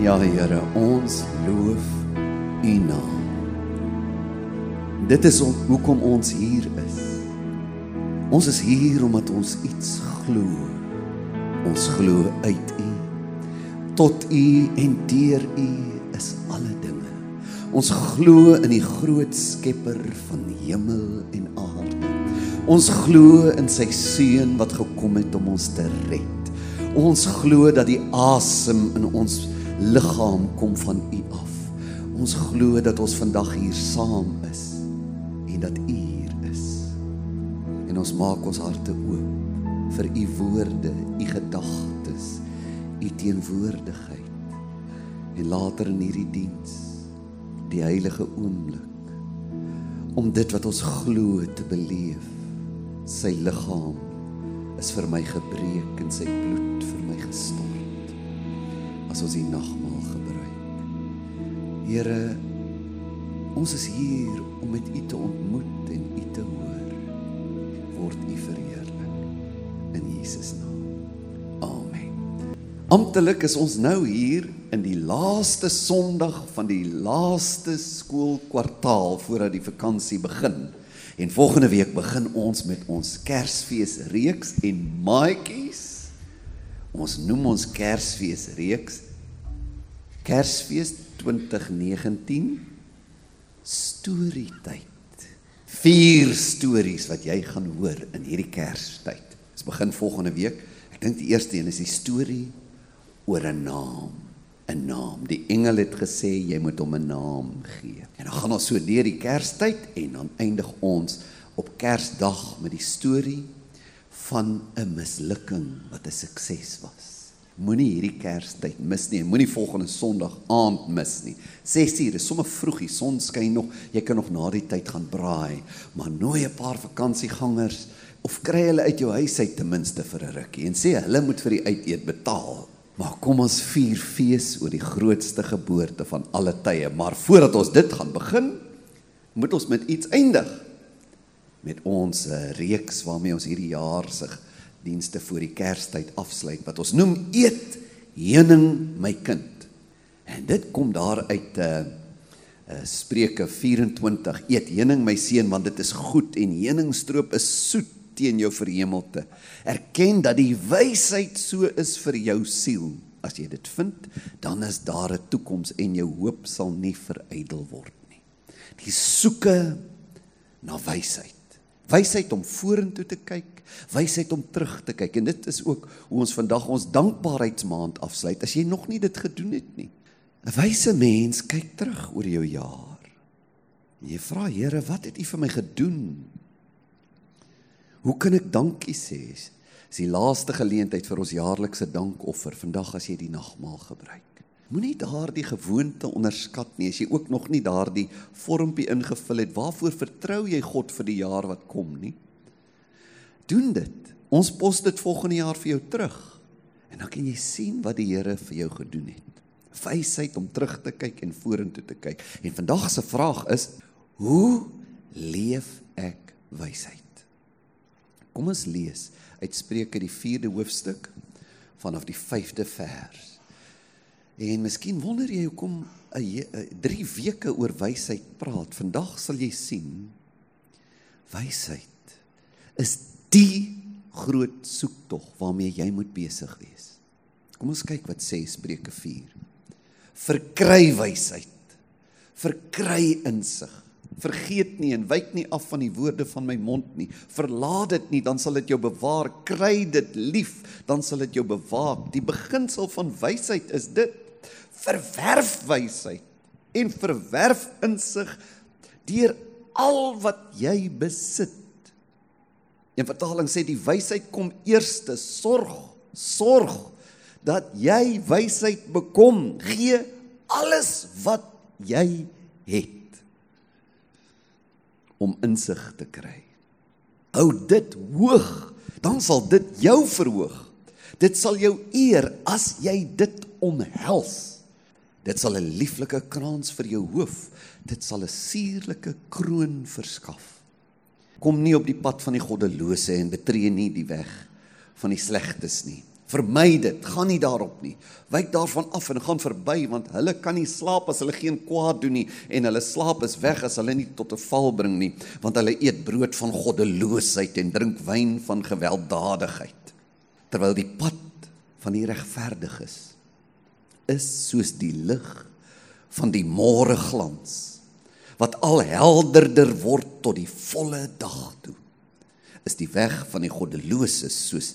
Ja Here, ons loof U naam. Dit is om, hoekom ons hier is. Ons is hier omdat ons iets glo. Ons glo uit U. Tot U en deur U is alle dinge. Ons glo in die groot Skepper van hemel en aarde. Ons glo in sy seun wat gekom het om ons te red. Ons glo dat die asem in ons liggaam kom van U af. Ons glo dat ons vandag hier saam is en dat U hier is. En ons maak ons harte oop vir U woorde, U gedagtes, U teenwoordigheid. En later in hierdie diens, die heilige oomblik om dit wat ons glo te beleef. Sy liggaam is vir my gebreek en sy bloed vir my gestort as ons die nagmaal gebruik. Here, ons is hier om met U te ontmoet en U te hoor. Word U verheerlik in Jesus naam. Amen. Amptelik is ons nou hier in die laaste Sondag van die laaste skoolkwartaal voordat die vakansie begin. En volgende week begin ons met ons Kersfees reeks en maatjies Ons noem ons Kersfees reeks Kersfees 2019 storietyd. Vier stories wat jy gaan hoor in hierdie Kerstyd. Dit begin volgende week. Ek dink die eerste een is die storie oor 'n naam. 'n Naam. Die engel het gesê jy moet hom 'n naam gee. En dan gaan ons so deur die Kerstyd en dan eindig ons op Kersdag met die storie van 'n mislukking wat 'n sukses was. Moenie hierdie Kerstyd mis nie. Moenie volgende Sondag aand mis nie. 6uur is sommer vroeg, die son skyn nog. Jy kan nog na die tyd gaan braai, maar nooi 'n paar vakansiegangers of kry hulle uit jou huis uit ten minste vir 'n rukkie en sê hulle moet vir die uiteet betaal. Maar kom ons vier fees oor die grootste geboorte van alle tye. Maar voordat ons dit gaan begin, moet ons met iets eindig met ons reeks waarmee ons hierdie jaar se dienste voor die Kerstyd afsluit wat ons noem eet heuning my kind. En dit kom daar uit 'n uh, eh, uh, eh, Spreuke 24 eet heuning my seun want dit is goed en heuningstroop is soet teen jou verhemelte. Erken dat die wysheid so is vir jou siel. As jy dit vind, dan is daar 'n toekoms en jou hoop sal nie verydel word nie. Die soeke na wysheid wysheid om vorentoe te kyk, wysheid om terug te kyk. En dit is ook hoe ons vandag ons dankbaarheidsmaand afsluit as jy nog nie dit gedoen het nie. 'n Wyse mens kyk terug oor jou jaar. En jy vra Here, wat het U vir my gedoen? Hoe kan ek dankie sê? Dis die laaste geleentheid vir ons jaarlikse dankoffer vandag as jy die nagmaal gebruik. Moenie daardie gewoonte onderskat nie. As jy ook nog nie daardie vormpie ingevul het, waarvoor vertrou jy God vir die jaar wat kom nie? Doen dit. Ons pos dit volgende jaar vir jou terug. En dan kan jy sien wat die Here vir jou gedoen het. Wysheid om terug te kyk en vorentoe te kyk. En vandag se vraag is: Hoe leef ek wysheid? Kom ons lees uit Spreuke die 4de hoofstuk vanaf die 5de vers. En miskien wonder jy hoekom 'n 3 weke oor wysheid praat. Vandag sal jy sien wysheid is die groot soektog waarmee jy moet besig wees. Kom ons kyk wat sê Spreuke 4. Verkry wysheid. Verkry insig. Vergeet nie en wyk nie af van die woorde van my mond nie. Verlaat dit nie, dan sal dit jou bewaar. Kry dit lief, dan sal dit jou bewaak. Die beginsel van wysheid is dit verwerf wysheid en verwerf insig deur al wat jy besit. Een vertaling sê die wysheid kom eerste sorg, sorg dat jy wysheid bekom, gee alles wat jy het om insig te kry. Hou dit hoog, dan sal dit jou verhoog. Dit sal jou eer as jy dit omhels. Dit sal 'n lieflike krans vir jou hoof. Dit sal 'n suurlike kroon verskaf. Kom nie op die pad van die goddelose en betree nie die weg van die slegtes nie. Vermy dit, gaan nie daarop nie. Wyk daarvan af en gaan verby want hulle kan nie slaap as hulle geen kwaad doen nie en hulle slaap is weg as hulle nie tot 'n val bring nie, want hulle eet brood van goddeloosheid en drink wyn van gewelddadigheid. Terwyl die pad van die regverdiges is soos die lig van die môre glans wat al helderder word tot die volle dag toe is die weg van die goddeloses soos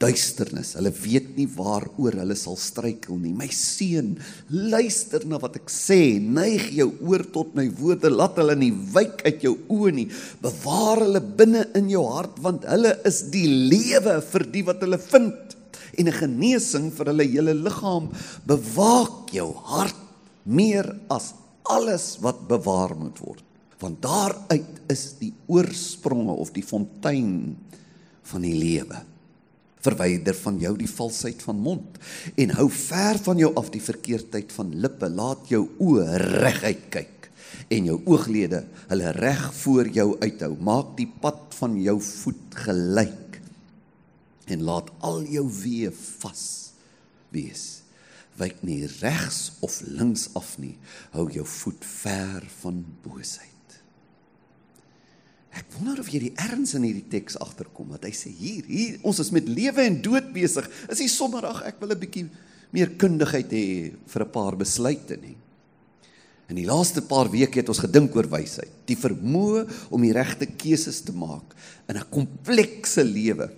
duisternis. Hulle weet nie waaroor hulle sal struikel nie. My seun, luister na wat ek sê. Neig jou oor tot my woorde. Laat hulle nie wyk uit jou oë nie. Bewaar hulle binne in jou hart want hulle is die lewe vir die wat hulle vind en 'n genesing vir hulle hele liggaam. Bewaak jou hart meer as alles wat bewaar moet word. Want daaruit is die oorspronge of die fontein van die lewe verwyder van jou die valsheid van mond en hou ver van jou af die verkeerdheid van lippe. Laat jou oë reguit kyk en jou ooglede hulle reg voor jou uithou. Maak die pad van jou voet gelyk en laat al jou weë vas wees wyk nie regs of links af nie hou jou voet ver van boosheid Ek wonder of jy die erns in hierdie teks agterkom wat hy sê hier hier ons is met lewe en dood besig. Is nie sommer ag ek wil 'n bietjie meer kundigheid hê vir 'n paar besluite nie. In die laaste paar weke het ons gedink oor wysheid, die vermoë om die regte keuses te maak in 'n komplekse lewe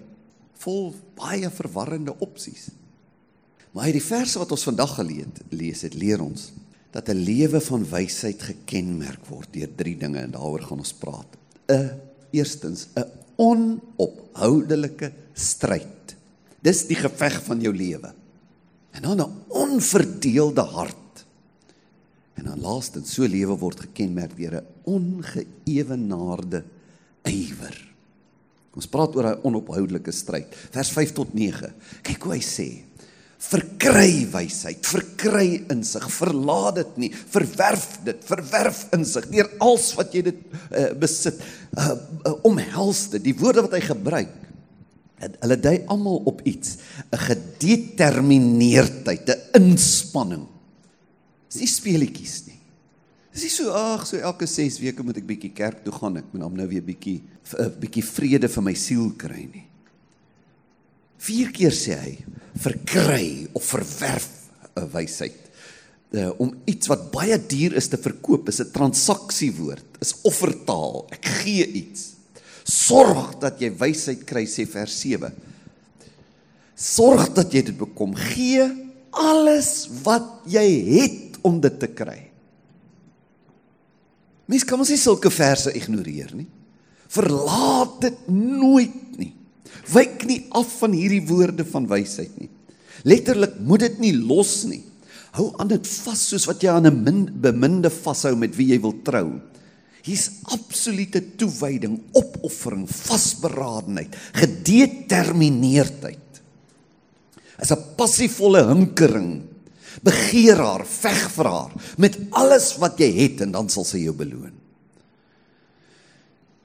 vol baie verwarrende opsies. Maar uit die verse wat ons vandag gelees lees het leer ons dat 'n lewe van wysheid gekenmerk word deur drie dinge en daaroor gaan ons praat. 'n eerstens 'n onophoudelike stryd. Dis die geveg van jou lewe. En dan 'n onverdeelde hart. En dan laastens so lewe word gekenmerk deur 'n ongeëwenaarde ywer. Ons praat oor 'n onophoudelike stryd. Vers 5 tot 9. Kyk hoe hy sê: verkry wysheid, verkry insig, verlaat dit nie, verwerf dit, verwerf insig deur als wat jy dit uh, besit. Uh, uh, omhels dit. Die woorde wat hy gebruik, hulle dui almal op iets, 'n gedetermineerdheid, 'n inspanning. Dis nie speletjies nie. Dis nie so ag, so elke 6 weke moet ek bietjie kerk toe gaan, ek moet nou weer bietjie 'n bietjie vrede vir my siel kry nie. Vier keer sê hy verkry of verwerf 'n wysheid. Uh, om iets wat baie duur is te verkoop is 'n transaksiewoord, is offertaal. Ek gee iets. Sorg dat jy wysheid kry sê vers 7. Sorg dat jy dit bekom. Gee alles wat jy het om dit te kry. Mens kan mos nie sulke verse ignoreer nie. Verlaat dit nooit nie. Wyk nie af van hierdie woorde van wysheid nie. Letterlik moet dit nie los nie. Hou aan dit vas soos wat jy aan 'n beminde vashou met wie jy wil trou. Hier's absolute toewyding, opoffering, vasberadenheid, gedetermineerdheid. Is 'n passievolle hinkering. Begeer haar, veg vir haar met alles wat jy het en dan sal sy jou beloon.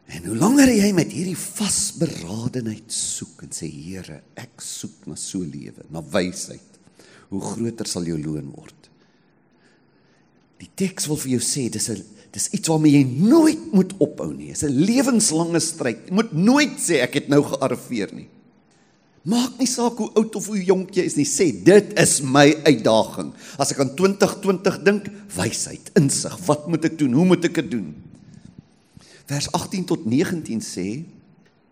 En hoe langer jy met hierdie vasberadenheid soek en sê Here, ek soek na so lewe, na wysheid, hoe groter sal jou loon word. Die teks wil vir jou sê dis 'n dis iets waarmee jy nooit moet ophou nie. Dis 'n lewenslange stryd. Jy moet nooit sê ek het nou gearriveer nie. Maak nie saak hoe oud of hoe jonk jy is nie, sê dit is my uitdaging. As ek aan 2020 dink, wysheid, insig, wat moet ek doen? Hoe moet ek dit doen? Vers 18 tot 19 sê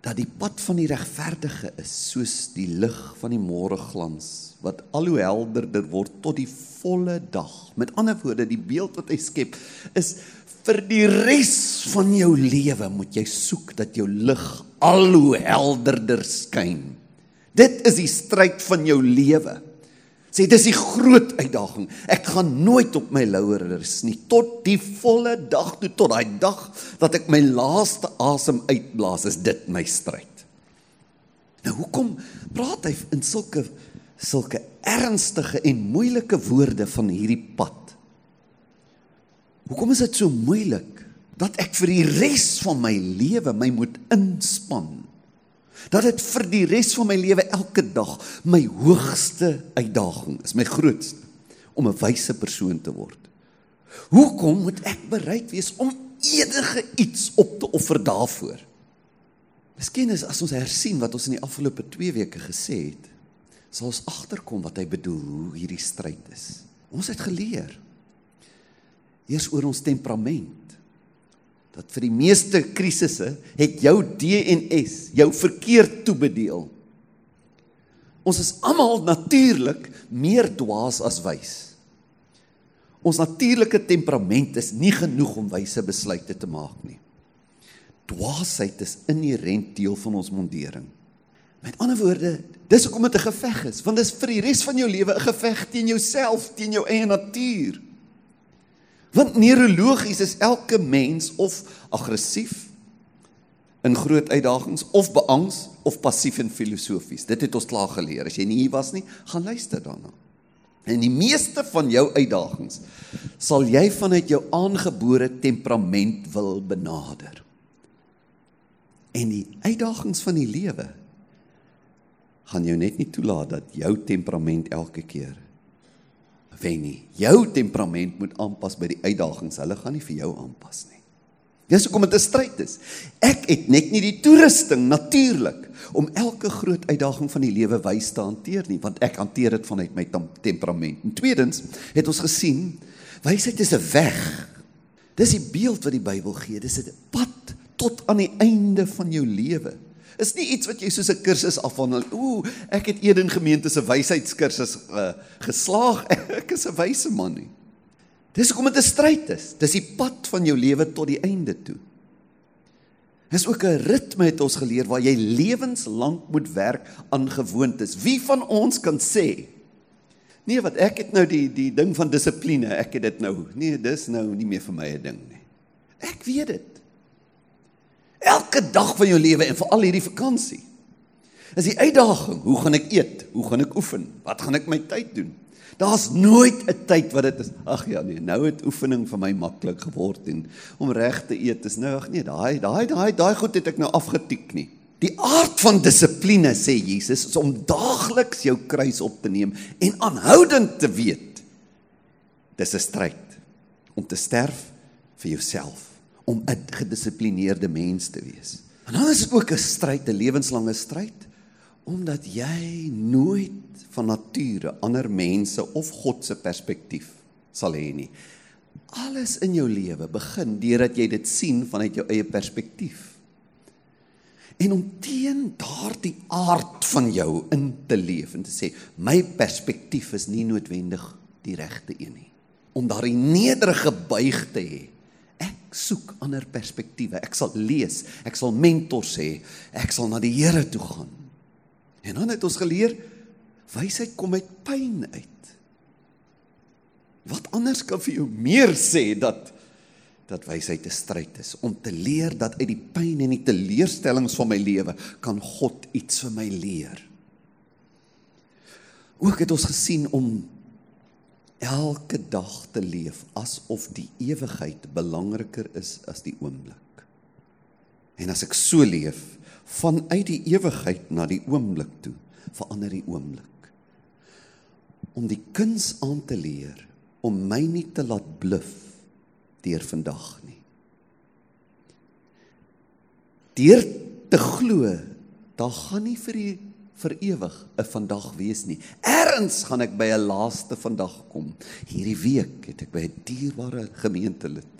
dat die pad van die regverdige is soos die lig van die môreglans wat al hoe helderder word tot die volle dag. Met ander woorde, die beeld wat hy skep is vir die res van jou lewe moet jy soek dat jou lig al hoe helderder skyn. Dit is die stryd van jou lewe sê dis die groot uitdaging. Ek gaan nooit op my lauwers nie tot die volle dag toe tot daai dag dat ek my laaste asem uitblaas is dit my stryd. Nou hoekom praat hy in sulke sulke ernstige en moeilike woorde van hierdie pad? Hoekom is dit so moeilik dat ek vir die res van my lewe my moet inspann? Dat dit vir die res van my lewe elke dag my hoogste uitdaging is, my grootste om 'n wyse persoon te word. Hoekom moet ek bereid wees om enige iets op te offer daarvoor? Miskien is as ons hersien wat ons in die afgelope 2 weke gesê het, sal ons agterkom wat hy bedoel hoe hierdie stryd is. Ons het geleer eers oor ons temperament dat vir die meeste krisisse het jou DNS jou verkeerd toebedeel. Ons is almal natuurlik meer dwaas as wys. Ons natuurlike temperament is nie genoeg om wyse besluite te maak nie. Dwaasheid is inherënt deel van ons mondering. Met ander woorde, dis hoekom dit 'n geveg is, want dit is vir die res van jou lewe 'n geveg teen jouself, teen jou eie natuur. Want neurologies is elke mens of aggressief in groot uitdagings of beangs of passief en filosofies. Dit het ons klaar geleer. As jy nie hier was nie, gaan luister daarna. En die meeste van jou uitdagings sal jy vanuit jou aangebore temperament wil benader. En die uitdagings van die lewe gaan jou net nie toelaat dat jou temperament elke keer wen nie. Jou temperament moet aanpas by die uitdagings. Hulle gaan nie vir jou aanpas nie. Dis hoekom dit 'n stryd is. Ek het net nie die toerusting natuurlik om elke groot uitdaging van die lewe wys te hanteer nie, want ek hanteer dit vanuit my temperament. En tweedens het ons gesien wysheid is 'n weg. Dis die beeld wat die Bybel gee. Dis 'n pad tot aan die einde van jou lewe. Is nie iets wat jy soos 'n kursus afhandel. Ooh, ek het Eden gemeente se wysheidskursus uh, geslaag. Ek is 'n wyse man nie. Dis hoekom dit 'n stryd is. Dis die pad van jou lewe tot die einde toe. Dis ook 'n ritme het ons geleer waar jy lewenslank moet werk aan gewoontes. Wie van ons kan sê Nee, wat ek het nou die die ding van dissipline, ek het dit nou. Nee, dis nou nie meer vir my 'n ding nie. Ek weet dit. Elke dag van jou lewe en veral hierdie vakansie. Is die uitdaging, hoe gaan ek eet? Hoe gaan ek oefen? Wat gaan ek my tyd doen? Daar's nooit 'n tyd wat dit is. Ag ja nee, nou het oefening vir my maklik geword en om reg te eet is nou ag nee, daai daai daai daai goed het ek nou afgetik nie. Die aard van dissipline sê Jesus is om daagliks jou kruis op te neem en aanhoudend te weet. Dis 'n stryd om te sterf vir jouself om 'n gedissiplineerde mens te wees. En dan is dit ook 'n stryd, 'n lewenslange stryd, omdat jy nooit van nature ander mense of God se perspektief sal hê nie. Alles in jou lewe begin deurdat jy dit sien vanuit jou eie perspektief. En om teen daardie aard van jou in te leef en te sê my perspektief is nie noodwendig die regte een nie. Om daardie nederige buig te hê soek ander perspektiewe. Ek sal lees, ek sal mentors hê, ek sal na die Here toe gaan. En dan het ons geleer wysheid kom uit pyn uit. Wat anders kan vir jou meer sê dat dat wysheid 'n stryd is om te leer dat uit die pyn en die teleurstellings van my lewe kan God iets vir my leer. Ook het ons gesien om elke dag te leef asof die ewigheid belangriker is as die oomblik. En as ek so leef vanuit die ewigheid na die oomblik toe, verander die oomblik. Om die kuns aan te leer om my nie te laat bluf deur vandag nie. Deur te glo, daar gaan nie vir die vir ewig 'n vandag wees nie. Erns gaan ek by 'n laaste vandag kom. Hierdie week het ek by 'n dierbare gemeentelid,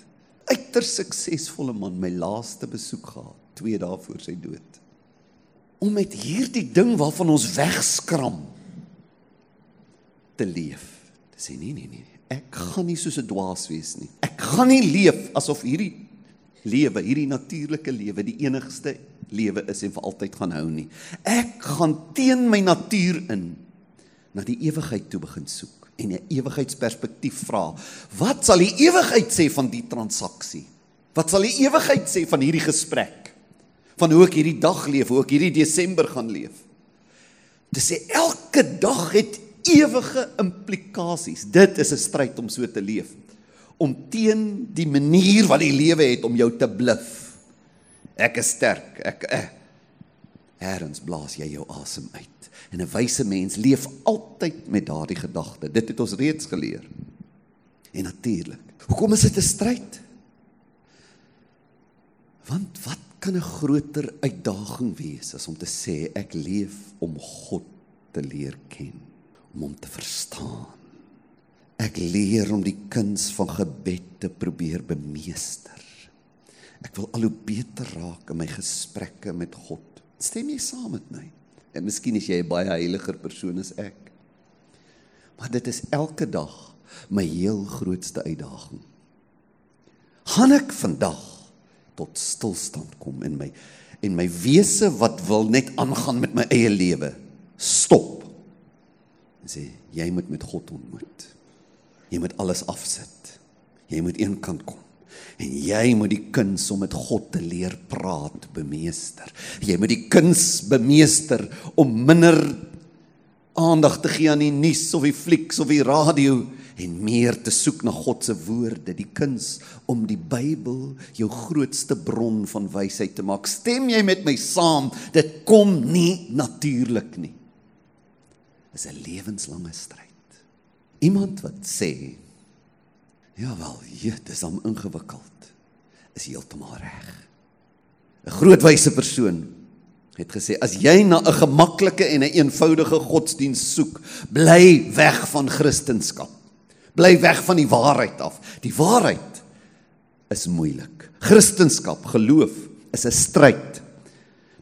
uiters suksesvolle man, my laaste besoek gehad, 2 dae voor sy dood. Om met hierdie ding waarvan ons wegskram te leef. Te sê nee nee nee, ek gaan nie soos 'n dwaas wees nie. Ek gaan nie leef asof hierdie lewe, hierdie natuurlike lewe die enigste lewe is en vir altyd gaan hou nie. Ek gaan teen my natuur in na die ewigheid toe begin soek en 'n ewigheidsperspektief vra. Wat sal die ewigheid sê van die transaksie? Wat sal die ewigheid sê van hierdie gesprek? Van hoe ek hierdie dag leef, hoe ek hierdie Desember gaan leef. Dit sê elke dag het ewige implikasies. Dit is 'n stryd om so te leef. Om teen die manier wat die lewe het om jou te bluf Ek is sterk. Ek eh. Eerens blaas jy jou asem uit. En 'n wyse mens leef altyd met daardie gedagte. Dit het ons reeds geleer. En natuurlik, hoekom is dit 'n stryd? Want wat kan 'n groter uitdaging wees as om te sê ek leef om God te leer ken, om hom te verstaan. Ek leer om die kuns van gebed te probeer bemeester. Ek wil al hoe beter raak in my gesprekke met God. Stem jy saam met my? En miskien is jy 'n baie heiliger persoon as ek. Maar dit is elke dag my heel grootste uitdaging. Gaan ek vandag tot stilstand kom in my en my wese wat wil net aangaan met my eie lewe stop en sê jy moet met God ontmoet. Jy moet alles afsit. Jy moet eenkant kom. En jy moet die kuns om met God te leer praat bemeester. Jy moet die kuns bemeester om minder aandag te gee aan die nuus of die flieks of die radio en meer te soek na God se woorde, die kuns om die Bybel jou grootste bron van wysheid te maak. Stem jy met my saam? Dit kom nie natuurlik nie. Dit is 'n lewenslange stryd. Iemand wat sê Ja wel, dit is hom ingewikkeld. Is heeltemal reg. 'n Groot wyse persoon het gesê as jy na 'n gemaklike en 'n een eenvoudige godsdiens soek, bly weg van Christendom. Bly weg van die waarheid af. Die waarheid is moeilik. Christendom, geloof is 'n stryd.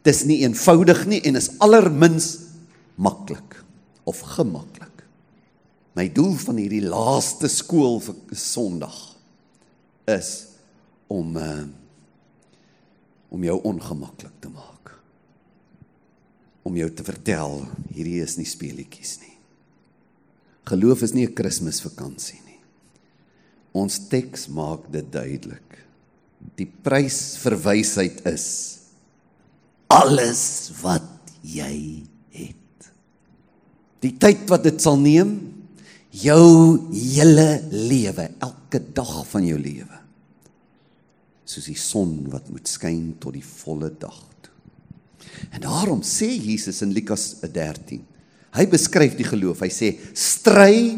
Dis nie eenvoudig nie en is allermins maklik of gemaklik. My doel van hierdie laaste skool vir Sondag is om uh, om jou ongemaklik te maak. Om jou te vertel hierdie is nie speelietjies nie. Geloof is nie 'n Kersvakansie nie. Ons teks maak dit duidelik. Die prys vir wysheid is alles wat jy het. Die tyd wat dit sal neem jou hele lewe, elke dag van jou lewe. Soos die son wat moet skyn tot die volle dag toe. En daarom sê Jesus in Lukas 13. Hy beskryf die geloof. Hy sê stry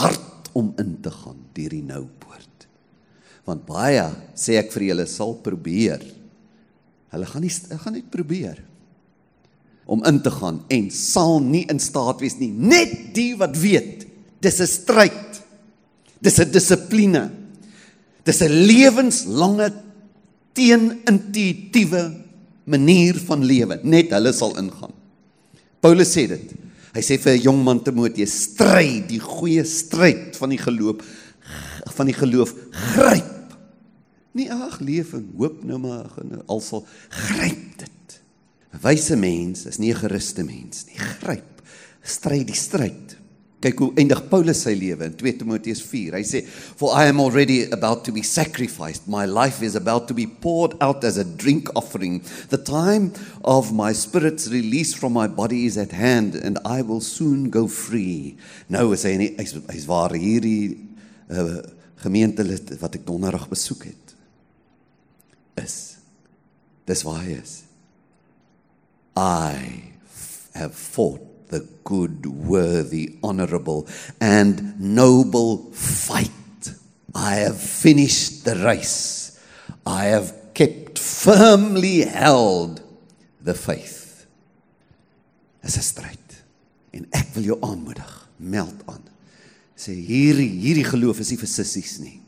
hard om in te gaan deur die nou poort. Want baie sê ek vir julle sal probeer. Hulle gaan nie gaan net probeer om in te gaan en sal nie in staat wees nie. Net die wat weet Dis 'n stryd. Dis 'n dissipline. Dis 'n lewenslange teenintuïtiewe manier van lewe. Net hulle sal ingaan. Paulus sê dit. Hy sê vir 'n jong man Timoteus, stry die goeie stryd van die geloof van die geloof gryp. Nie ag leef en hoop nou maar alsal gryp dit. 'n Wyse mens is nie 'n geruste mens nie. Gryp. Stry die stryd. Kyk hoe eindig Paulus sy lewe in 2 Timoteus 4. Hy sê, "For I am already about to be sacrificed. My life is about to be poured out as a drink offering. The time of my spirit's release from my body is at hand and I will soon go free." Nou is hy nie hy's hy's waar hierdie uh, gemeentelid wat ek donderdag besoek het is. Dis waar hy is. I have fought the good, worthy, honorable, and noble fight. I have finished the race. I have kept firmly held the faith. Dis 'n stryd. En ek wil jou aanmoedig, meld aan. Sê hierdie hierdie geloof is nie vir sissies nie.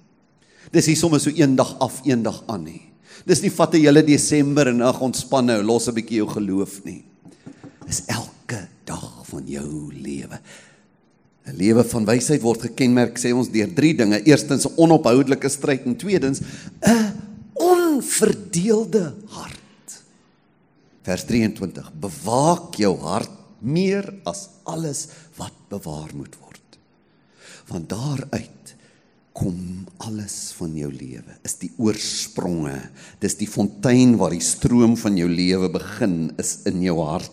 Dis nie sommer so eendag af, eendag aan nie. Dis nie vat 'n hele Desember en ag ontspan nou, los 'n bietjie jou geloof nie. Dis elke dag van jou lewe. 'n Lewe van wysheid word gekenmerk sê ons deur drie dinge. Eerstens 'n onophoudelike stryd en tweedens 'n onverdeelde hart. Vers 23: Bewaak jou hart meer as alles wat bewaar moet word. Want daaruit kom alles van jou lewe. Is die oorspronge. Dis die fontein waar die stroom van jou lewe begin is in jou hart.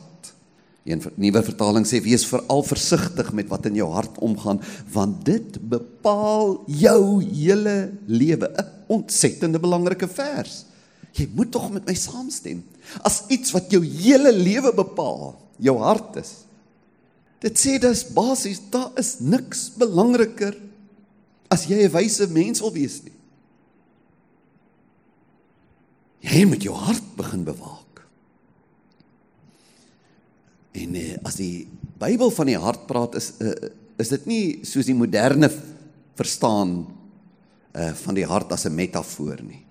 Een nuwe vertaling sê wees veral versigtig met wat in jou hart omgaan want dit bepaal jou hele lewe. 'n Ontsettende belangrike vers. Jy moet tog met my saamstem. As iets wat jou hele lewe bepaal, jou hart is. Dit sê dis basies, daar is niks belangriker as jy 'n wyse mens wil wees nie. Jy moet jou hart begin bewaak. En eh, as die Bybel van die hart praat is uh, is dit nie soos die moderne verstaan uh van die hart as 'n metafoor nie.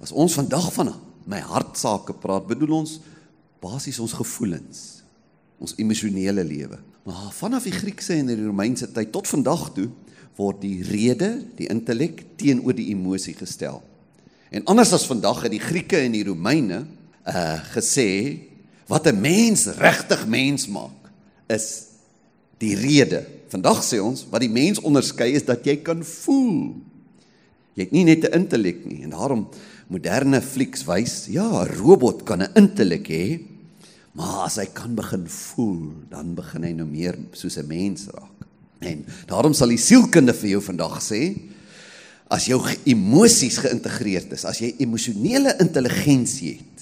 As ons vandag van my hartsake praat, bedoel ons basies ons gevoelens, ons emosionele lewe. Maar vanaf die Griekse en die Romeinse tyd tot vandag toe word die rede, die intellek teenoor die emosie gestel. En anders as vandag het die Grieke en die Romeine uh gesê wat 'n mens regtig mens maak is die rede. Vandag sê ons wat die mens onderskei is dat jy kan voel. Jy het nie net 'n intellek nie en daarom moderne flieks wys, ja, 'n robot kan 'n intellek hê, maar as hy kan begin voel, dan begin hy nou meer soos 'n mens raak. En daarom sal die sielkunde vir jou vandag sê, as jou emosies geïntegreerd is, as jy emosionele intelligensie het,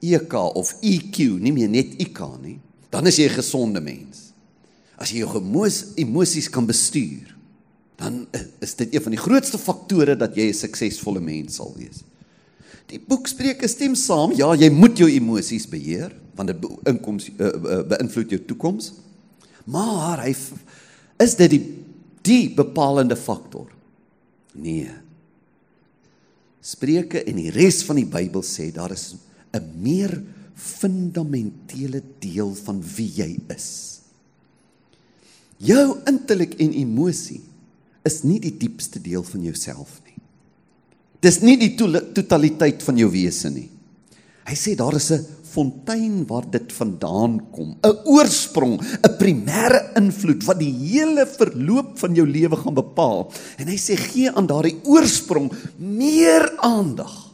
EQ of EQ, nie meer net IQ nie, dan is jy 'n gesonde mens. As jy jou emosies kan bestuur, dan is dit een van die grootste faktore dat jy 'n suksesvolle mens sal wees. Die boek Spreuke stem saam, ja, jy moet jou emosies beheer want dit inkoms uh, beïnvloed jou toekoms. Maar hy is dit die die bepalende faktor. Nee. Spreuke en die res van die Bybel sê daar is 'n meer fundamentele deel van wie jy is. Jou intellek en emosie is nie die diepste deel van jouself nie. Dis nie die totaliteit van jou wese nie. Hy sê daar is 'n fontein waar dit vandaan kom, 'n oorsprong, 'n primêre invloed wat die hele verloop van jou lewe gaan bepaal. En hy sê gee aan daardie oorsprong meer aandag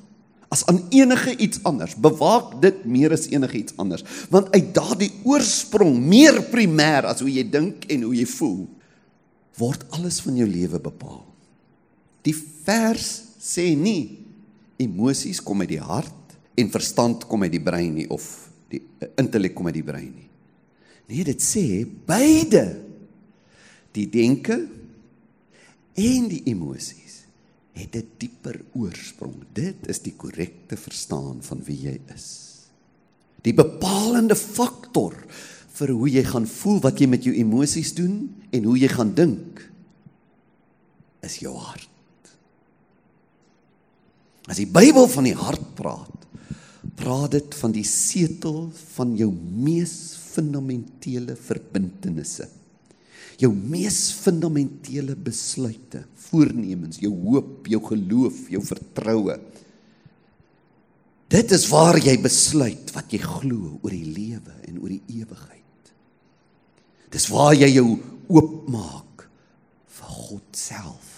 as aan enige iets anders. Bewaak dit meer as enige iets anders, want uit daardie oorsprong, meer primêr as hoe jy dink en hoe jy voel, word alles van jou lewe bepaal. Die vers sê nie emosies kom uit die hart en verstand kom uit die brein nie of die uh, intellek kom uit die brein nie. Nee, dit sê beide die denke en die emosies het 'n dieper oorsprong. Dit is die korrekte verstaan van wie jy is. Die bepalende faktor vir hoe jy gaan voel, wat jy met jou emosies doen en hoe jy gaan dink is jou hart. As die Bybel van die hart praat, praat dit van die setel van jou mees fundamentele verbintenisse. Jou mees fundamentele besluite, voornemens, jou hoop, jou geloof, jou vertroue. Dit is waar jy besluit wat jy glo oor die lewe en oor die ewigheid. Dis waar jy jou oopmaak vir God self.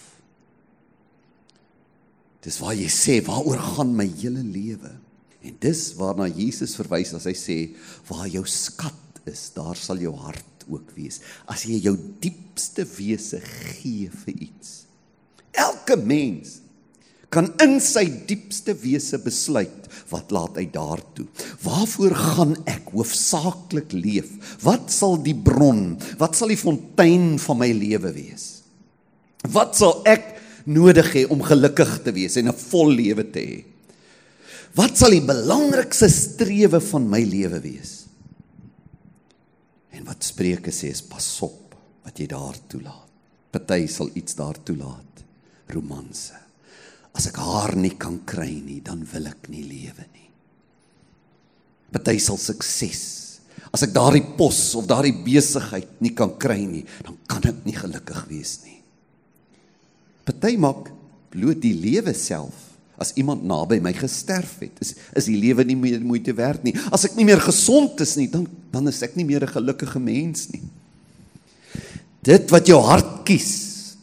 Dis waar jy sê waaroor gaan my hele lewe? En dis waarna Jesus verwys as hy sê waar jou skat is, daar sal jou hart ook wees. As jy jou diepste wese gee vir iets. Elke mens kan in sy diepste wese besluit wat laat hy daartoe. Waarvoor gaan ek hoofsaaklik leef? Wat sal die bron, wat sal die fontein van my lewe wees? Wat sal ek nodig hê om gelukkig te wees en 'n vol lewe te hê? Wat sal die belangrikste strewe van my lewe wees? En wat Spreuke sê is pas op wat jy daar toelaat. Party sal iets daar toelaat. Romanse. As ek haar nie kan kry nie, dan wil ek nie lewe nie. Party sal sukses. As ek daardie pos of daardie besigheid nie kan kry nie, dan kan ek nie gelukkig wees nie. Party maak bloot die lewe self as iemand naby my gesterf het, is is die lewe nie meer moeite werd nie. As ek nie meer gesond is nie, dan dan is ek nie meer 'n gelukkige mens nie. Dit wat jou hart kies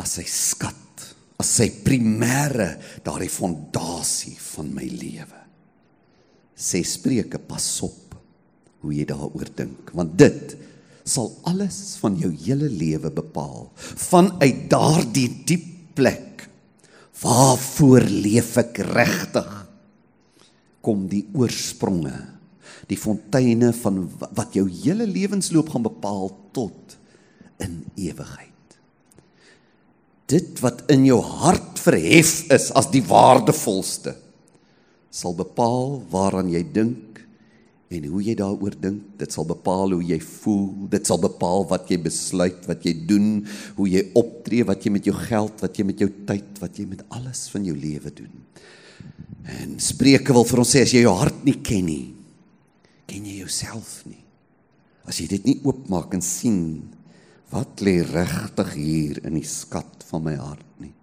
as sy skat, as sy primêre daardie fondasie van my lewe. Sê Spreuke, pas op hoe jy daaroor dink, want dit sal alles van jou hele lewe bepaal vanuit daardie diep plek Waarvoor leef ek regtig? Kom die oorspronge, die fonteine van wat jou hele lewensloop gaan bepaal tot in ewigheid. Dit wat in jou hart verhef is as die waardevolste sal bepaal waaraan jy dink en hoe jy daaroor dink, dit sal bepaal hoe jy voel, dit sal bepaal wat jy besluit, wat jy doen, hoe jy optree, wat jy met jou geld, wat jy met jou tyd, wat jy met alles van jou lewe doen. En Spreuke wil vir ons sê as jy jou hart nie ken nie, ken jy jouself nie. As jy dit nie oopmaak en sien wat lê regtig hier in die skat van my hart nie.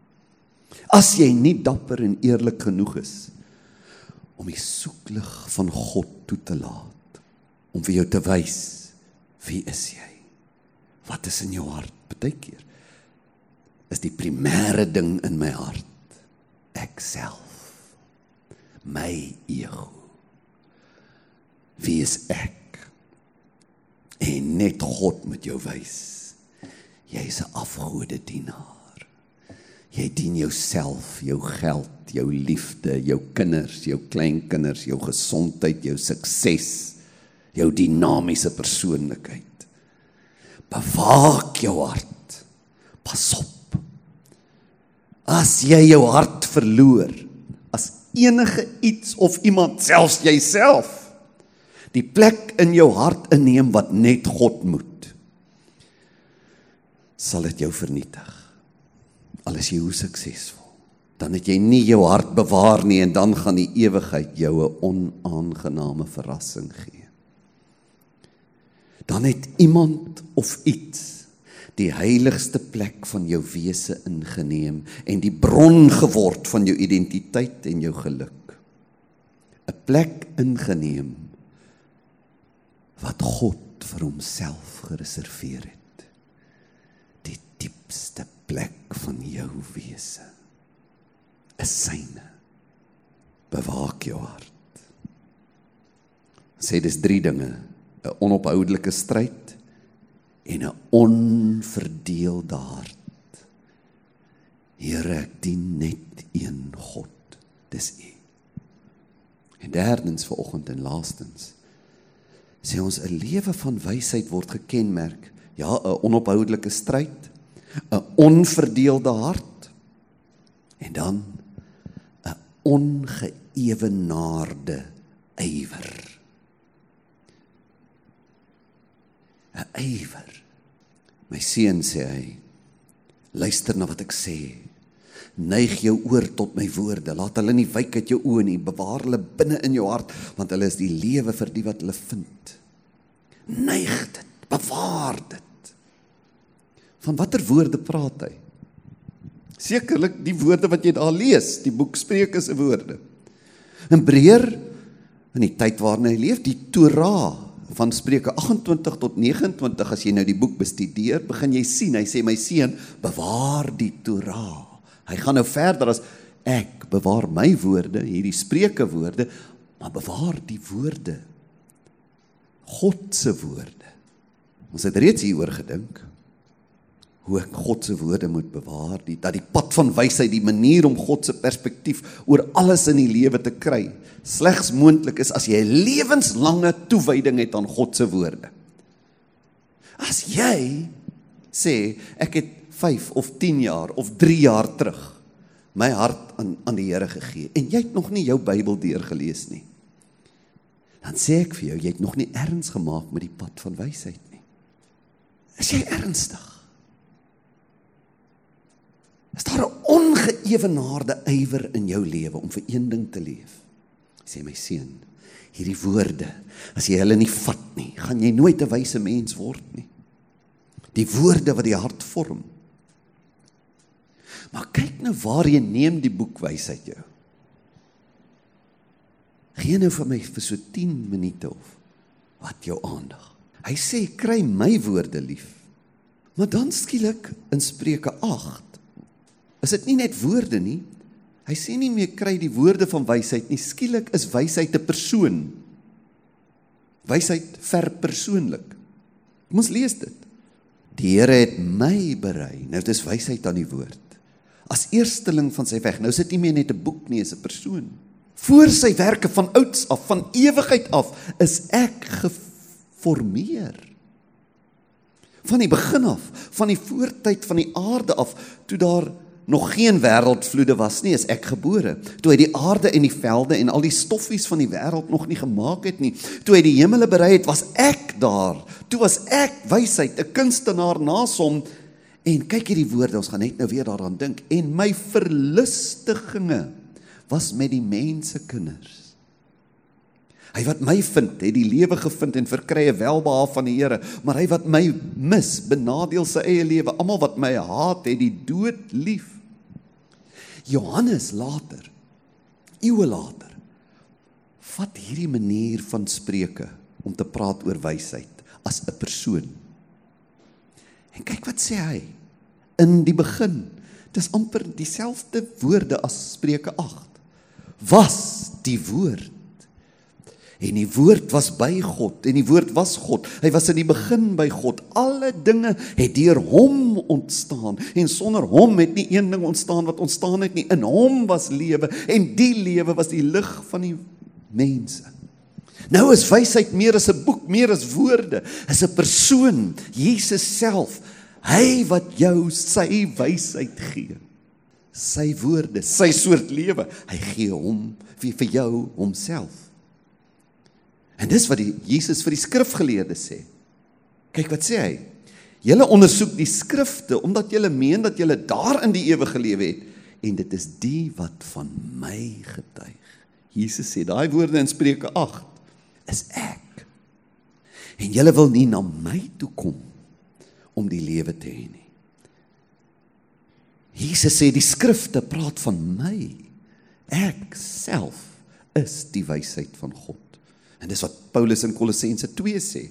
As jy nie dapper en eerlik genoeg is om die soeklig van God toe te laat om vir jou te wys wie is jy? Wat is in jou hart? Partykeer is die primêre ding in my hart ek self. My ego. Wie is ek? En net God moet jou wys. Jy is 'n afgode dienaar. Jy dien jouself, jou geld jou liefde, jou kinders, jou kleinkinders, jou gesondheid, jou sukses, jou dinamiese persoonlikheid. Bewaak jou hart. Pas op. As jy jou hart verloor, as enige iets of iemand selfs jouself die plek in jou hart inneem wat net God moet, sal dit jou vernietig. Al is jy hoe suksesvol dan het jy nie jou hart bewaar nie en dan gaan die ewigheid jou 'n onaangename verrassing gee. Dan het iemand of iets die heiligste plek van jou wese ingeneem en die bron geword van jou identiteit en jou geluk. 'n Plek ingeneem wat God vir homself gereserveer het. Die diepste plek van jou wese is syne. Bewaak jou hart. Sê dis drie dinge: 'n onophoudelike stryd en 'n onverdeelde hart. Here, ek dien net een God. Dis U. En derdens vir oggend en laastens sê ons 'n lewe van wysheid word gekenmerk, ja, 'n onophoudelike stryd, 'n onverdeelde hart en dan ongeëwenaarde ywer. 'n Ywer. My seun sê hy, luister na wat ek sê. Neig jou oor tot my woorde. Laat hulle nie wyk uit jou oë nie. Bewaar hulle binne in jou hart, want hulle is die lewe vir die wat hulle vind. Neig dit, bewaar dit. Van watter woorde praat hy? Sekerlik die woorde wat jy daar lees, die boek Spreuke se woorde. In breër in die tyd waarin hy leef, die Torah van Spreuke 28 tot 29 as jy nou die boek bestudeer, begin jy sien, hy sê my seun, bewaar die Torah. Hy gaan nou verder as ek bewaar my woorde, hierdie Spreuke woorde, maar bewaar die woorde. God se woorde. Ons het reeds hieroor gedink hoe ek God se woorde moet bewaar, die dat die pad van wysheid, die manier om God se perspektief oor alles in die lewe te kry, slegs moontlik is as jy 'n lewenslange toewyding het aan God se woorde. As jy sê ek het 5 of 10 jaar of 3 jaar terug my hart aan aan die Here gegee en jy het nog nie jou Bybel deurgelees nie. Dan sê ek vir jou, jy het nog nie erns gemaak met die pad van wysheid nie. Is jy ernstig? Is daar 'n ongeëwenaarde ywer in jou lewe om vir een ding te leef? Sê my seun, hierdie woorde, as jy hulle nie vat nie, gaan jy nooit 'n wyse mens word nie. Die woorde wat die hart vorm. Maar kyk nou waar jy neem die boek wysheid jou. Gee nou vir my vir so 10 minute of wat jou aandag. Hy sê kry my woorde lief. Maar dan skielik in Spreuke Is dit nie net woorde nie? Hy sê nie meer kry die woorde van wysheid nie. Skielik is wysheid 'n persoon. Wysheid verpersoonlik. Ons lees dit. Die Here het my berei. Nou dis wysheid aan die woord. as eersteling van sy weg. Nou sit nie meer net 'n boek nie, is 'n persoon. Voor sy werke van ouds af, van ewigheid af, is ek geformeer. Van die begin af, van die voortyd van die aarde af, toe daar nog geen wêreldvloede was nie, is ek gebore. Toe hy die aarde en die velde en al die stoffies van die wêreld nog nie gemaak het nie, toe hy die hemele berei het, was ek daar. Toe was ek wysheid, 'n kunstenaar naas hom. En kyk hierdie woorde, ons gaan net nou weer daaraan dink. En my verlustigings was met die mense kinders. Hy wat my vind, het die lewe gevind en verkry 'n welbehaag van die Here, maar hy wat my mis, benadeel sy eie lewe. Almal wat my haat, het die dood lief. Johannes later, eeue later, vat hierdie manier van spreuke om te praat oor wysheid as 'n persoon. En kyk wat sê hy in die begin. Dis amper dieselfde woorde as Spreuke 8. Was die woord En die woord was by God en die woord was God. Hy was in die begin by God. Alle dinge het deur hom ontstaan en sonder hom het nie een ding ontstaan wat ontstaan het nie. In hom was lewe en die lewe was die lig van die mense. Nou is wysheid meer as 'n boek, meer as woorde, is 'n persoon, Jesus self. Hy wat jou sy wysheid gee. Sy woorde, sy soort lewe, hy gee hom vir vir jou homself. En dis wat die Jesus vir die skrifgeleerdes sê. Kyk wat sê hy? Julle ondersoek die skrifte omdat julle meen dat julle daarin die ewige lewe het en dit is die wat van my getuig. Jesus sê daai woorde in Spreuke 8 is ek. En julle wil nie na my toe kom om die lewe te hê nie. Jesus sê die skrifte praat van my. Ek self is die wysheid van God. En dis wat Paulus in Kolossense 2 sê.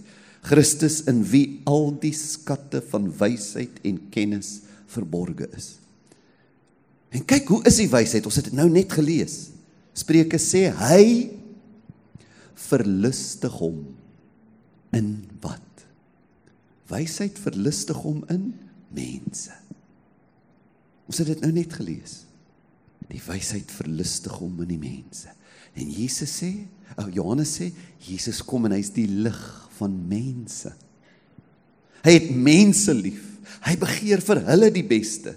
Christus in wie al die skatte van wysheid en kennis verborge is. En kyk hoe is die wysheid? Ons het dit nou net gelees. Spreuke sê hy verlustig hom in wat? Wysheid verlustig hom in mense. Ons het dit nou net gelees. Die wysheid verlustig hom in die mense. En Jesus sê, oh, Johannes sê, Jesus kom en hy's die lig van mense. Hy het mense lief. Hy begeer vir hulle die beste.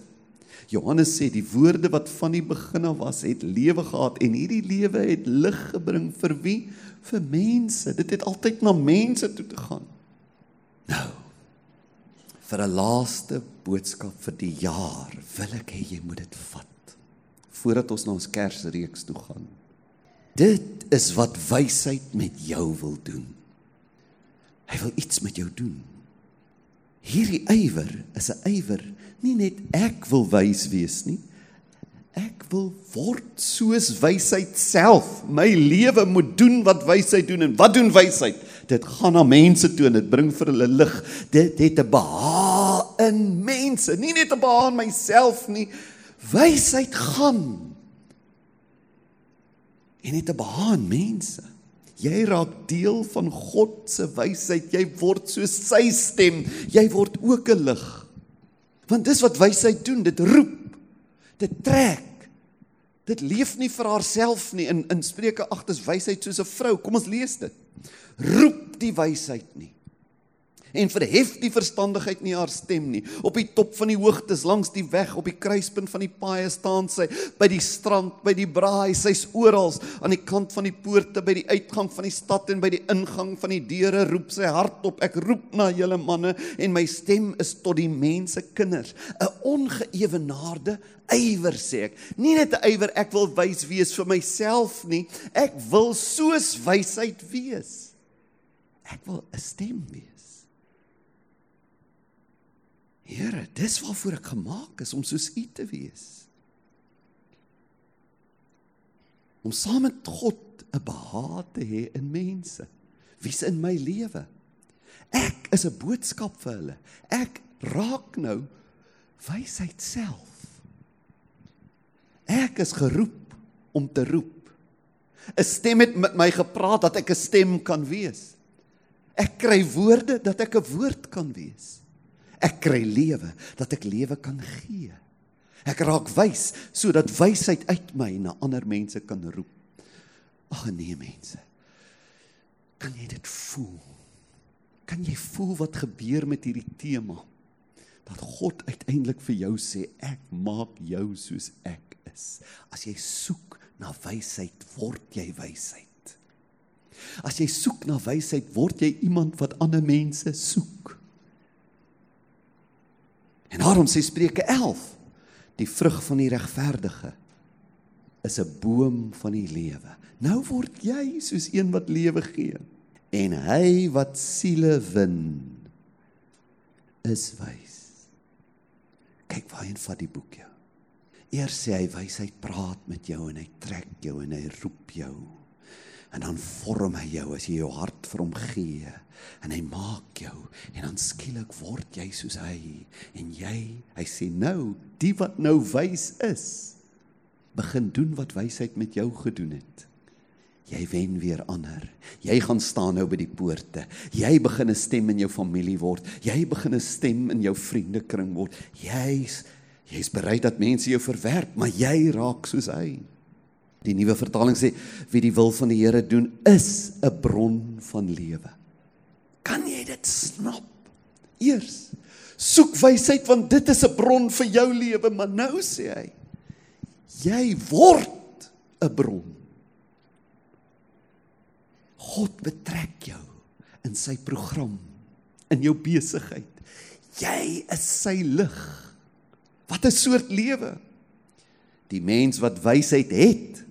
Johannes sê die woorde wat van die begin af was, het lewe gehad en hierdie lewe het lig gebring vir wie? Vir mense. Dit het altyd na mense toe te gaan. Nou. Vir 'n laaste boodskap vir die jaar, wil ek hê jy moet dit vat voordat ons na ons Kersreeks toe gaan. Dit is wat wysheid met jou wil doen. Hy wil iets met jou doen. Hierdie ywer is 'n ywer, nie net ek wil wys wees nie. Ek wil word soos wysheid self. My lewe moet doen wat wysheid doen en wat doen wysheid? Dit gaan na mense toe en dit bring vir hulle lig. Dit het 'n behaag in mense, nie net 'n behaag in myself nie. Wysheid gaan en het 'n behaan mense. Jy raak deel van God se wysheid. Jy word so sy stem. Jy word ook 'n lig. Want dis wat wysheid doen. Dit roep. Dit trek. Dit leef nie vir haarself nie. In in Spreuke 8 is wysheid soos 'n vrou. Kom ons lees dit. Roep die wysheid nie en verhef die verstandigheid nie haar stem nie. Op die top van die hoogtes langs die weg, op die kruispunt van die paaie staan sy, by die strand, by die braai, sy's oral aan die kant van die poorte, by die uitgang van die stad en by die ingang van die deure roep sy hardop, ek roep na julle manne en my stem is tot die mense kinders. 'n Ongeëwenaarde ywer sê ek. Nie net 'n ywer ek wil wys wees vir myself nie, ek wil soos wysheid wees. Ek wil 'n stem wees. Here, dis waarvoor ek gemaak is om soos U te wees. Om saam met God 'n behaag te hê in mense. Wie's in my lewe? Ek is 'n boodskap vir hulle. Ek raak nou wysheid self. Ek is geroep om te roep. 'n Stem het met my gepraat dat ek 'n stem kan wees. Ek kry woorde dat ek 'n woord kan wees. Ek kry lewe dat ek lewe kan gee. Ek raak wys sodat wysheid uit my na ander mense kan roep. Ag nee mense. Kan jy dit voel? Kan jy voel wat gebeur met hierdie tema? Dat God uiteindelik vir jou sê ek maak jou soos ek is. As jy soek na wysheid, word jy wysheid. As jy soek na wysheid, word jy iemand wat ander mense soek. En daarom sê Spreuke 11, die vrug van die regverdige is 'n boom van die lewe. Nou word jy soos een wat lewe gee. En hy wat siele win is wys. Kyk waarheen vat die boek jou. Eers sê hy wysheid praat met jou en hy trek jou en hy roep jou en dan vorm hy jou as jy jou hart vir hom gee. En hy maak jou. En dan skielik word jy soos hy. En jy hy sê nou die wat nou wys is begin doen wat wysheid met jou gedoen het. Jy wen weer ander. Jy gaan staan nou by die poorte. Jy begin 'n stem in jou familie word. Jy begin 'n stem in jou vriendekring word. Jy's jy's bereid dat mense jou verwerp maar jy raak soos hy Die nuwe vertaling sê wie die wil van die Here doen is 'n bron van lewe. Kan jy dit snap? Eers soek wysheid want dit is 'n bron vir jou lewe, maar nou sê hy jy word 'n bron. God betrek jou in sy program, in jou besigheid. Jy is sy lig. Wat 'n soort lewe. Die mens wat wysheid het,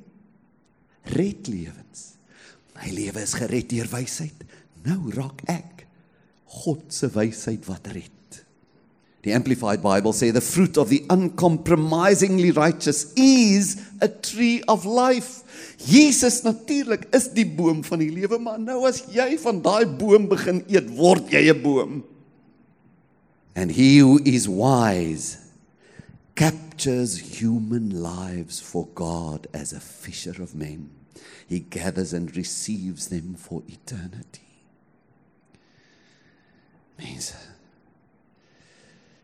red lewens. My lewe is gered deur wysheid. Nou raak ek God se wysheid wat red. Die Amplified Bible sê the fruit of the uncompromisingly righteous is a tree of life. Jesus natuurlik is die boom van die lewe, maar nou as jy van daai boom begin eet, word jy 'n boom. And he who is wise captures human lives for God as a fisher of men. He gathers and receives them for eternity. Mense,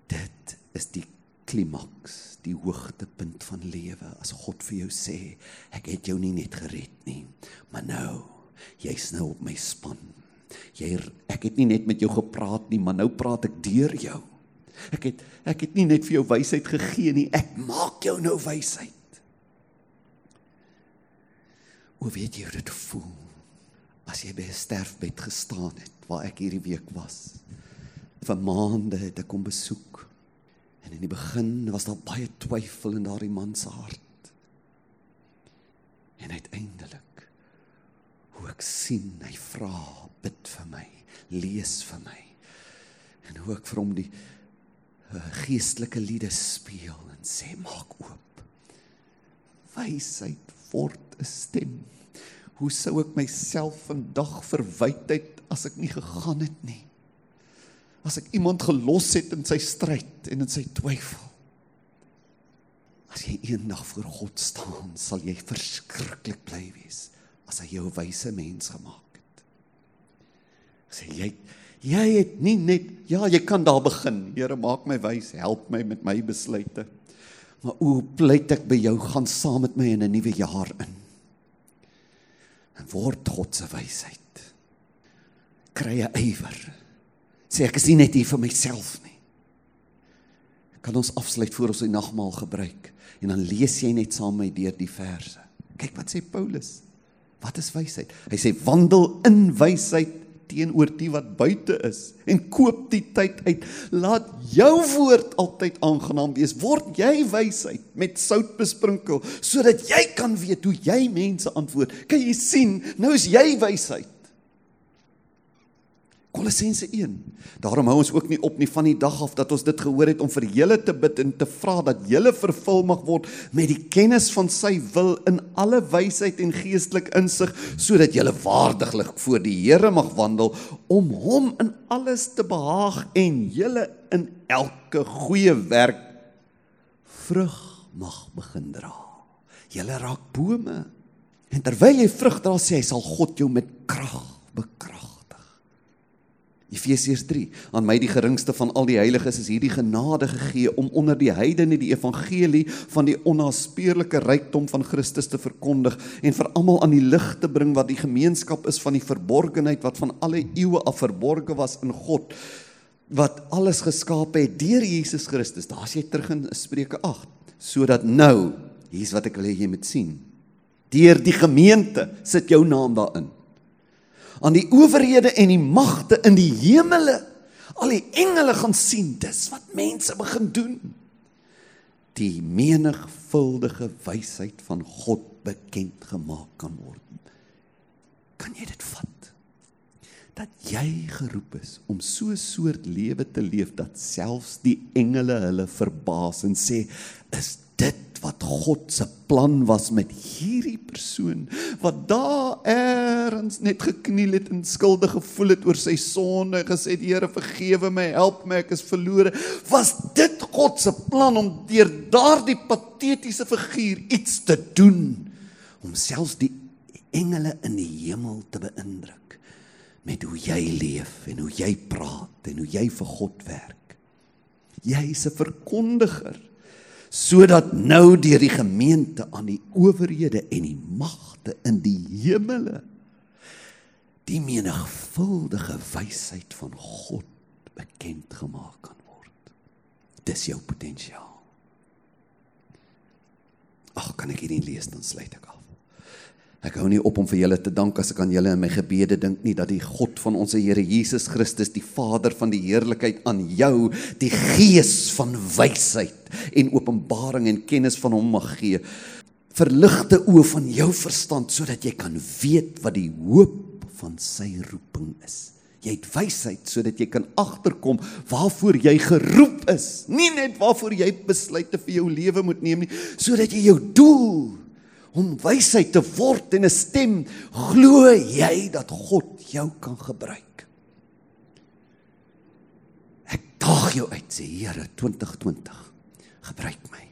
dit is die klimaks, die hoogtepunt van lewe as God vir jou sê, ek het jou nie net gered nie, maar nou, jy's nou op my span. Jy ek het nie net met jou gepraat nie, maar nou praat ek deur jou. Ek het ek het nie net vir jou wysheid gegee nie, ek maak jou nou wysheid. Hoe weet jy hoe dit voel as jy by 'n sterfbed gestaan het waar ek hierdie week was? Vir maande het ek kom besoek. En in die begin was daar baie twyfel in daardie man se hart. En uiteindelik hoe ek sien hy vra, bid vir my, lees vir my. En hoe ek vir hom die uh, geestelike liede speel en sê maak oop. Wysheid word 'n stem. Hoe sou ek myself vandag verwyd het as ek nie gegaan het nie? As ek iemand gelos het in sy stryd en in sy twyfel. As jy eendag voor God staan, sal jy verskriklik bly wees as hy jou 'n wyse mens gemaak het. Sê jy jy het nie net ja, jy kan daar begin. Here, maak my wys, help my met my besluite. Maar o, pleit ek by jou gaan saam met my in 'n nuwe jaar in. En word God se wysheid. Kry 'n ywer. Sê ek is nie net hier vir myself nie. Kan ons afsluit voor ons die nagmaal gebruik en dan lees jy net saam met my deur die verse. Kyk wat sê Paulus. Wat is wysheid? Hy sê wandel in wysheid teenoor die wat buite is en koop die tyd uit. Laat jou woord altyd aangenaam wees. Word jy wysheid met sout besprinkel sodat jy kan weet hoe jy mense antwoord. Kan jy sien, nou is jy wysheid. Kolossense 1. Daarom hou ons ook nie op nie van die dag af dat ons dit gehoor het om vir julle te bid en te vra dat julle vervul mag word met die kennis van sy wil in alle wysheid en geestelik insig sodat julle waardiglik voor die Here mag wandel om hom in alles te behaag en julle in elke goeie werk vrug mag begin dra. Julle raak bome. En terwyl jy vrug dra, sê hy sal God jou met krag bekrag. Efesiërs 3. Aan my die geringste van al die heiliges is hierdie genade gegee om onder die heidene die evangelie van die onnaspeurlike rykdom van Christus te verkondig en vir almal aan die lig te bring wat die gemeenskap is van die verborgenheid wat van alle eeue af verborge was in God wat alles geskaap het deur Jesus Christus. Daar's jy terug in Spreuke 8. Sodat nou, hier's wat ek wil hê jy moet sien. Deur die gemeente sit jou naam daarin aan die owerhede en die magte in die hemele. Al die engele gaan sien dis wat mense begin doen. Die menigvuldige wysheid van God bekend gemaak kan word. Kan jy dit vat? Dat jy geroep is om so 'n soort lewe te leef dat selfs die engele hulle verbaas en sê, "Is dit wat God se plan was met hierdie persoon wat daar eers net gekniel het en skuldig gevoel het oor sy sonde gesê die Here vergewe my help my ek is verlore. Was dit God se plan om deur daardie patetiese figuur iets te doen? Om selfs die engele in die hemel te beïndruk met hoe jy leef en hoe jy praat en hoe jy vir God werk. Jy is 'n verkondiger sodat nou deur die gemeente aan die owerhede en die magte in die hemele die menigvuldige wysheid van God bekend gemaak kan word. Dis jou potensiaal. Ag, kan ek hierdie lees dan sluit ek af. Ek hou nie op om vir julle te dank as ek aan julle in my gebede dink nie dat die God van ons Here Jesus Christus, die Vader van die heerlikheid aan jou die gees van wysheid en openbaring en kennis van hom mag gee. Verligte oë van jou verstand sodat jy kan weet wat die hoop van sy roeping is. Jy het wysheid sodat jy kan agterkom waarvoor jy geroep is. Nie net waarvoor jy besluite vir jou lewe moet neem nie, sodat jy jou doel om wysheid te word en 'n stem, glo jy dat God jou kan gebruik? Ek daag jou uit, sê Here 2020. Gebruik my.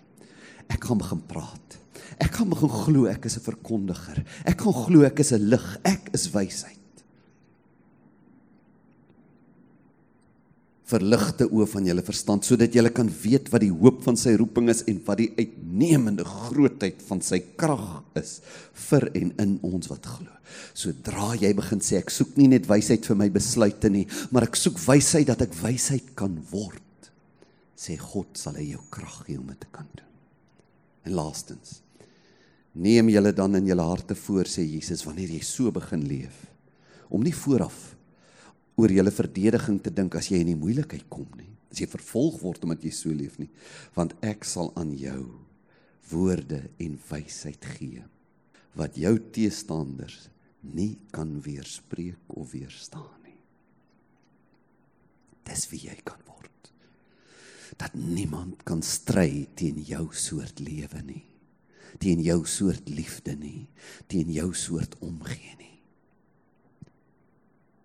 Ek gaan begin praat. Ek gaan begin glo ek is 'n verkondiger. Ek gaan glo ek is 'n lig. Ek is wysheid. Verligte oë van julle verstand sodat julle kan weet wat die hoop van sy roeping is en wat die uitnemende grootheid van sy krag is vir en in ons wat glo. Sodra jy begin sê ek soek nie net wysheid vir my besluite nie, maar ek soek wysheid dat ek wysheid kan word. Sê God sal hy jou krag gee om dit te kan doen. En laastens neem julle dan in julle harte voor sê Jesus wanneer jy so begin leef om nie vooraf oor julle verdediging te dink as jy in die moeilikheid kom nie. As jy vervolg word omdat jy so leef nie, want ek sal aan jou woorde en wysheid gee wat jou teestanders nie kan weerspreek of weerstaan nie. Dis wie jy kan word. Dat niemand kan stry teen jou soort lewe nie. Teen jou soort liefde nie, teen jou soort omgee nie.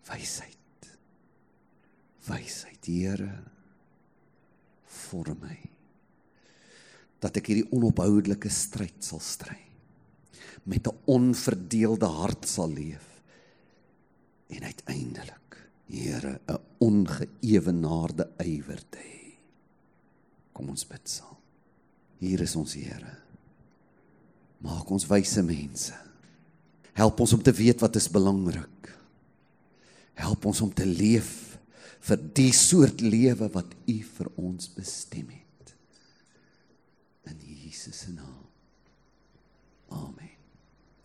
Wysheid wysheid, Here, vorm my dat ek hierdie onophoudelike stryd sal stry met 'n onverdeelde hart sal leef en uiteindelik Here 'n ongeëwenaarde ywer te hê. Kom ons bid saam. Hier is ons Here. Maak ons wyse mense. Help ons om te weet wat is belangrik. Help ons om te leef vir die soort lewe wat U vir ons bestem het. In Jesus se naam. Amen.